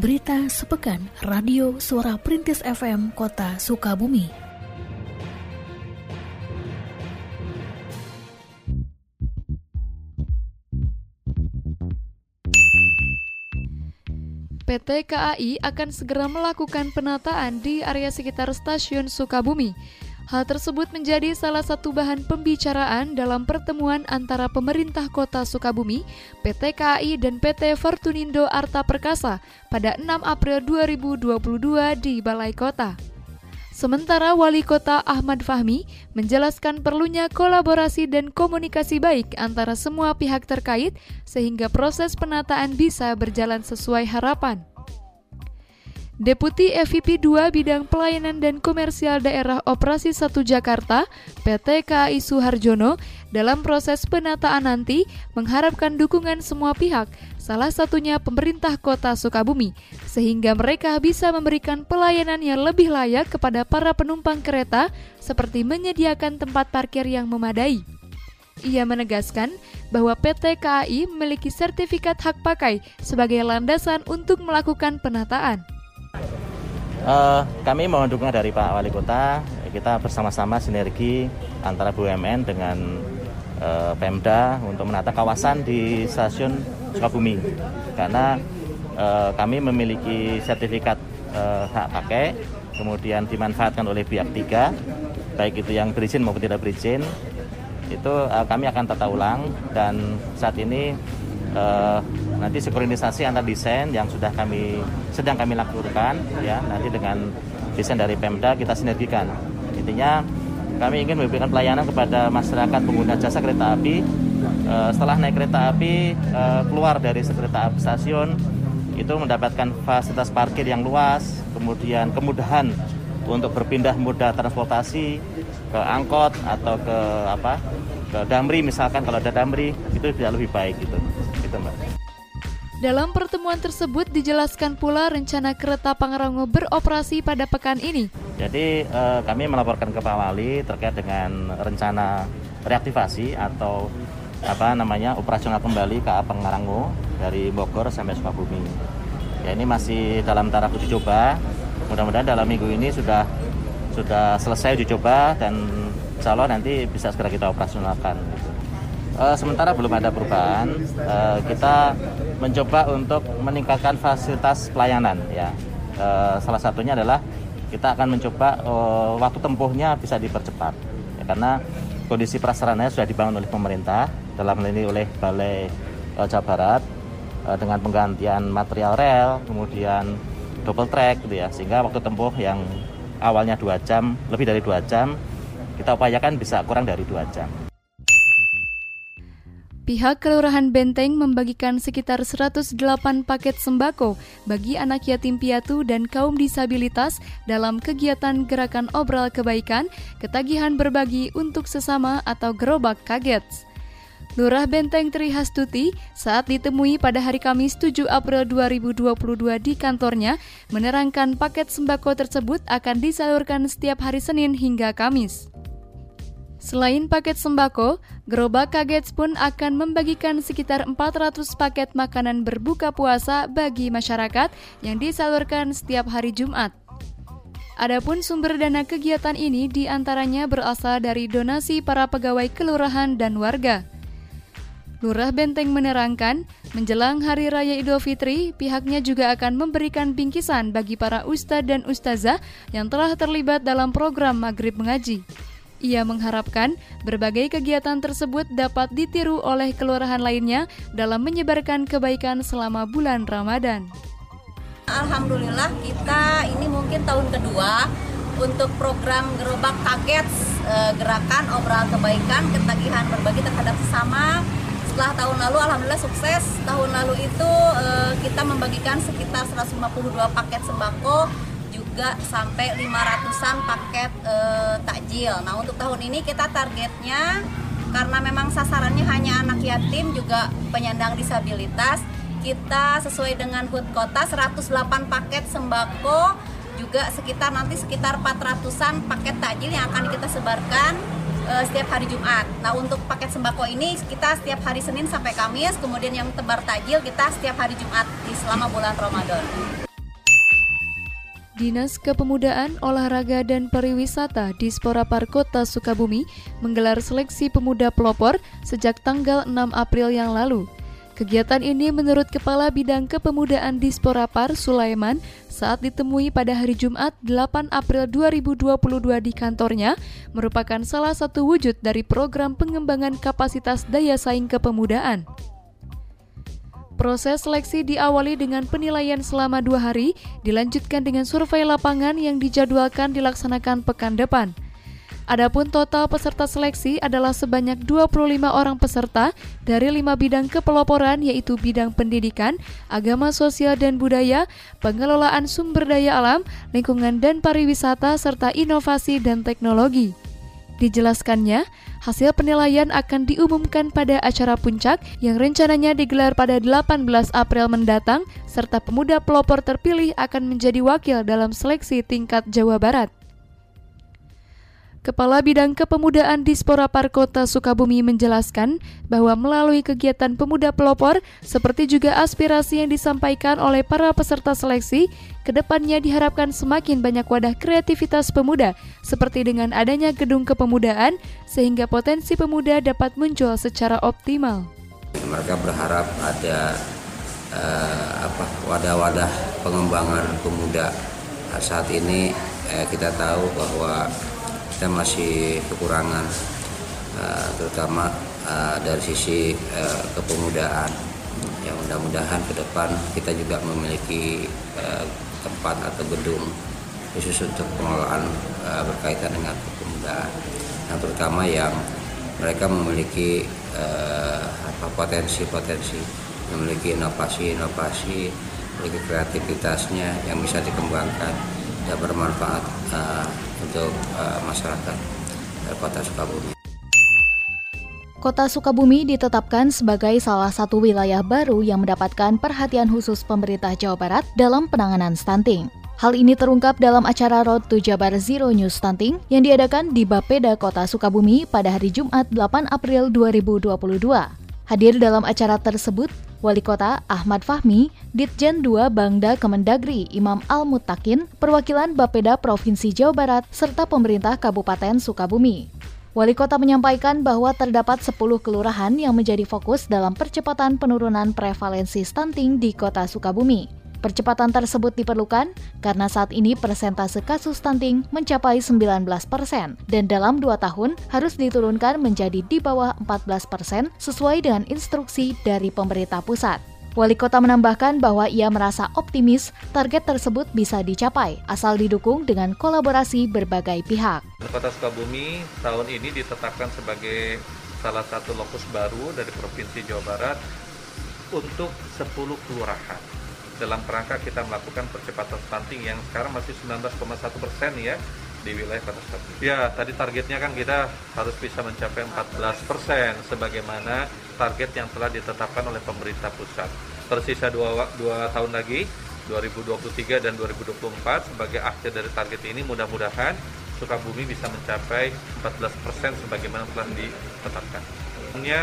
Berita sepekan Radio Suara Perintis FM Kota Sukabumi. PT KAI akan segera melakukan penataan di area sekitar stasiun Sukabumi. Hal tersebut menjadi salah satu bahan pembicaraan dalam pertemuan antara pemerintah kota Sukabumi, PT KAI dan PT Fortunindo Arta Perkasa pada 6 April 2022 di Balai Kota. Sementara Wali Kota Ahmad Fahmi menjelaskan perlunya kolaborasi dan komunikasi baik antara semua pihak terkait sehingga proses penataan bisa berjalan sesuai harapan. Deputi EVP 2 Bidang Pelayanan dan Komersial Daerah Operasi 1 Jakarta, PT KAI Suharjono, dalam proses penataan nanti mengharapkan dukungan semua pihak, salah satunya pemerintah kota Sukabumi, sehingga mereka bisa memberikan pelayanan yang lebih layak kepada para penumpang kereta seperti menyediakan tempat parkir yang memadai. Ia menegaskan bahwa PT KAI memiliki sertifikat hak pakai sebagai landasan untuk melakukan penataan. Uh, kami mohon dukungan dari Pak Wali Kota. Kita bersama-sama sinergi antara BUMN dengan uh, Pemda untuk menata kawasan di stasiun Sukabumi. Karena uh, kami memiliki sertifikat uh, hak pakai, kemudian dimanfaatkan oleh pihak tiga, baik itu yang berizin maupun tidak berizin. Itu uh, kami akan tata ulang dan saat ini uh, nanti sinkronisasi antar desain yang sudah kami sedang kami lakukan ya. Nanti dengan desain dari Pemda kita sinergikan. Intinya kami ingin memberikan pelayanan kepada masyarakat pengguna jasa kereta api. Uh, setelah naik kereta api uh, keluar dari kereta api stasiun itu mendapatkan fasilitas parkir yang luas kemudian kemudahan untuk berpindah moda transportasi ke angkot atau ke apa ke Damri misalkan kalau ada Damri itu tidak lebih baik gitu. Gitu mbak. Dalam pertemuan tersebut dijelaskan pula rencana kereta Pangrango beroperasi pada pekan ini. Jadi eh, kami melaporkan ke Pak Wali terkait dengan rencana reaktivasi atau apa namanya operasional kembali KA Pangrango dari Bogor sampai Sukabumi. Ya ini masih dalam taraf uji coba. Mudah-mudahan dalam minggu ini sudah sudah selesai uji coba dan Allah nanti bisa segera kita operasionalkan. Uh, sementara belum ada perubahan, uh, kita mencoba untuk meningkatkan fasilitas pelayanan. Ya, uh, salah satunya adalah kita akan mencoba uh, waktu tempuhnya bisa dipercepat, ya, karena kondisi prasarannya sudah dibangun oleh pemerintah dalam hal ini oleh Balai uh, Jawa Barat uh, dengan penggantian material rel, kemudian double track, gitu ya, sehingga waktu tempuh yang awalnya dua jam lebih dari dua jam kita upayakan bisa kurang dari dua jam. Pihak Kelurahan Benteng membagikan sekitar 108 paket sembako bagi anak yatim piatu dan kaum disabilitas dalam kegiatan Gerakan Obral Kebaikan Ketagihan Berbagi untuk Sesama atau Gerobak Kaget. Lurah Benteng Trihastuti saat ditemui pada hari Kamis 7 April 2022 di kantornya menerangkan paket sembako tersebut akan disalurkan setiap hari Senin hingga Kamis. Selain paket sembako, Gerobak Kaget pun akan membagikan sekitar 400 paket makanan berbuka puasa bagi masyarakat yang disalurkan setiap hari Jumat. Adapun sumber dana kegiatan ini di antaranya berasal dari donasi para pegawai kelurahan dan warga. Lurah Benteng menerangkan, menjelang Hari Raya Idul Fitri, pihaknya juga akan memberikan bingkisan bagi para ustadz dan ustazah yang telah terlibat dalam program Maghrib Mengaji. Ia mengharapkan berbagai kegiatan tersebut dapat ditiru oleh kelurahan lainnya dalam menyebarkan kebaikan selama bulan Ramadan. Alhamdulillah kita ini mungkin tahun kedua untuk program gerobak kaget eh, gerakan obral kebaikan ketagihan berbagi terhadap sesama setelah tahun lalu alhamdulillah sukses tahun lalu itu eh, kita membagikan sekitar 152 paket sembako juga sampai 500-an paket e, takjil. Nah, untuk tahun ini kita targetnya karena memang sasarannya hanya anak yatim juga penyandang disabilitas, kita sesuai dengan HUT kota 108 paket sembako juga sekitar nanti sekitar 400-an paket takjil yang akan kita sebarkan e, setiap hari Jumat. Nah, untuk paket sembako ini kita setiap hari Senin sampai Kamis, kemudian yang tebar takjil kita setiap hari Jumat di selama bulan Ramadan. Dinas Kepemudaan, Olahraga dan Pariwisata di Sporapar Kota Sukabumi menggelar seleksi pemuda pelopor sejak tanggal 6 April yang lalu. Kegiatan ini menurut Kepala Bidang Kepemudaan di Sporapar, Sulaiman, saat ditemui pada hari Jumat 8 April 2022 di kantornya, merupakan salah satu wujud dari program pengembangan kapasitas daya saing kepemudaan. Proses seleksi diawali dengan penilaian selama dua hari, dilanjutkan dengan survei lapangan yang dijadwalkan dilaksanakan pekan depan. Adapun total peserta seleksi adalah sebanyak 25 orang peserta dari lima bidang kepeloporan yaitu bidang pendidikan, agama sosial dan budaya, pengelolaan sumber daya alam, lingkungan dan pariwisata, serta inovasi dan teknologi. Dijelaskannya, hasil penilaian akan diumumkan pada acara puncak yang rencananya digelar pada 18 April mendatang, serta pemuda pelopor terpilih akan menjadi wakil dalam seleksi tingkat Jawa Barat. Kepala Bidang Kepemudaan di Sporapar Kota Sukabumi menjelaskan bahwa melalui kegiatan pemuda pelopor, seperti juga aspirasi yang disampaikan oleh para peserta seleksi, ke depannya diharapkan semakin banyak wadah kreativitas pemuda, seperti dengan adanya gedung kepemudaan, sehingga potensi pemuda dapat muncul secara optimal. Mereka berharap ada uh, apa wadah-wadah pengembangan pemuda. Saat ini eh, kita tahu bahwa kita masih kekurangan uh, terutama uh, dari sisi uh, kepemudaan. Yang mudah-mudahan ke depan kita juga memiliki uh, tempat atau gedung khusus untuk pengelolaan uh, berkaitan dengan kepemudaan. Yang terutama yang mereka memiliki uh, potensi-potensi memiliki inovasi-inovasi memiliki kreativitasnya yang bisa dikembangkan dan bermanfaat uh, untuk uh, masyarakat uh, Kota Sukabumi. Kota Sukabumi ditetapkan sebagai salah satu wilayah baru yang mendapatkan perhatian khusus pemerintah Jawa Barat dalam penanganan stunting. Hal ini terungkap dalam acara Road to Jabar Zero News Stunting yang diadakan di Bapeda Kota Sukabumi pada hari Jumat 8 April 2022. Hadir dalam acara tersebut, Wali Kota Ahmad Fahmi, Ditjen 2 Bangda Kemendagri Imam Al-Mutakin, perwakilan Bapeda Provinsi Jawa Barat, serta pemerintah Kabupaten Sukabumi. Wali Kota menyampaikan bahwa terdapat 10 kelurahan yang menjadi fokus dalam percepatan penurunan prevalensi stunting di Kota Sukabumi. Percepatan tersebut diperlukan karena saat ini persentase kasus stunting mencapai 19% persen dan dalam dua tahun harus diturunkan menjadi di bawah 14% persen sesuai dengan instruksi dari pemerintah pusat. Wali kota menambahkan bahwa ia merasa optimis target tersebut bisa dicapai asal didukung dengan kolaborasi berbagai pihak. Kota Sukabumi tahun ini ditetapkan sebagai salah satu lokus baru dari Provinsi Jawa Barat untuk 10 kelurahan dalam kerangka kita melakukan percepatan stunting yang sekarang masih 19,1 persen ya di wilayah Kota Sukabumi. Ya, tadi targetnya kan kita harus bisa mencapai 14 persen sebagaimana target yang telah ditetapkan oleh pemerintah pusat. Tersisa dua, dua tahun lagi, 2023 dan 2024 sebagai akhir dari target ini mudah-mudahan Sukabumi bisa mencapai 14 persen sebagaimana telah ditetapkan.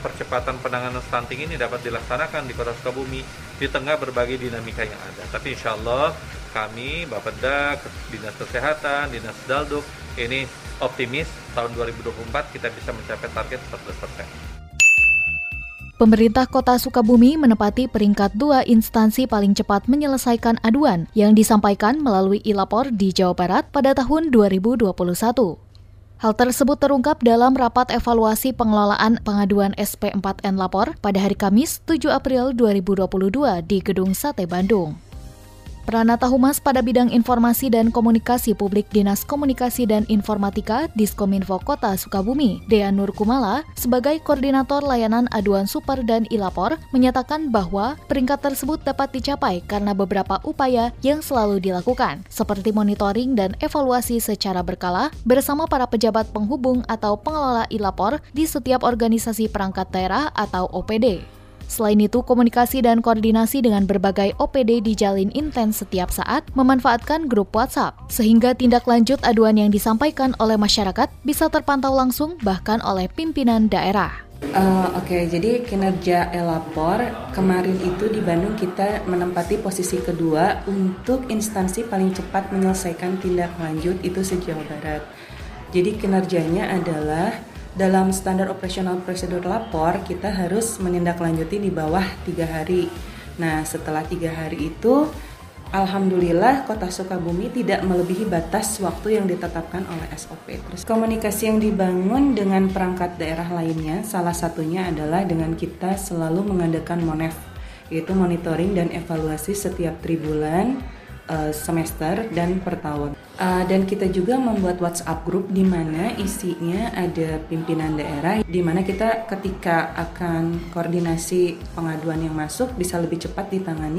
Percepatan penanganan stunting ini dapat dilaksanakan di Kota Sukabumi di tengah berbagai dinamika yang ada. Tapi insya Allah kami, Bapeda, Dinas Kesehatan, Dinas Dalduk, ini optimis tahun 2024 kita bisa mencapai target 14 persen. Pemerintah Kota Sukabumi menepati peringkat dua instansi paling cepat menyelesaikan aduan yang disampaikan melalui ilapor di Jawa Barat pada tahun 2021. Hal tersebut terungkap dalam rapat evaluasi pengelolaan pengaduan SP4N Lapor pada hari Kamis 7 April 2022 di Gedung Sate Bandung. Pranata Humas pada bidang informasi dan komunikasi publik Dinas Komunikasi dan Informatika Diskominfo Kota Sukabumi, Dea Nur Kumala, sebagai koordinator layanan aduan super dan ilapor, menyatakan bahwa peringkat tersebut dapat dicapai karena beberapa upaya yang selalu dilakukan, seperti monitoring dan evaluasi secara berkala bersama para pejabat penghubung atau pengelola ilapor di setiap organisasi perangkat daerah atau OPD. Selain itu, komunikasi dan koordinasi dengan berbagai OPD dijalin intens setiap saat, memanfaatkan grup WhatsApp, sehingga tindak lanjut aduan yang disampaikan oleh masyarakat bisa terpantau langsung bahkan oleh pimpinan daerah. Uh, Oke, okay, jadi kinerja Elapor kemarin itu di Bandung kita menempati posisi kedua untuk instansi paling cepat menyelesaikan tindak lanjut itu se-Jawa Barat. Jadi kinerjanya adalah dalam standar operasional prosedur lapor kita harus menindaklanjuti di bawah tiga hari. Nah setelah tiga hari itu Alhamdulillah Kota Sukabumi tidak melebihi batas waktu yang ditetapkan oleh SOP. Terus komunikasi yang dibangun dengan perangkat daerah lainnya salah satunya adalah dengan kita selalu mengadakan MONEF yaitu monitoring dan evaluasi setiap tribulan uh, semester dan per tahun. Uh, dan kita juga membuat WhatsApp group di mana isinya ada pimpinan daerah, di mana kita ketika akan koordinasi pengaduan yang masuk bisa lebih cepat ditangani.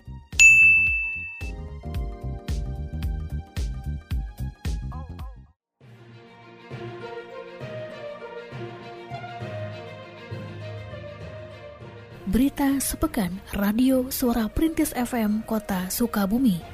Berita sepekan Radio Suara Perintis FM Kota Sukabumi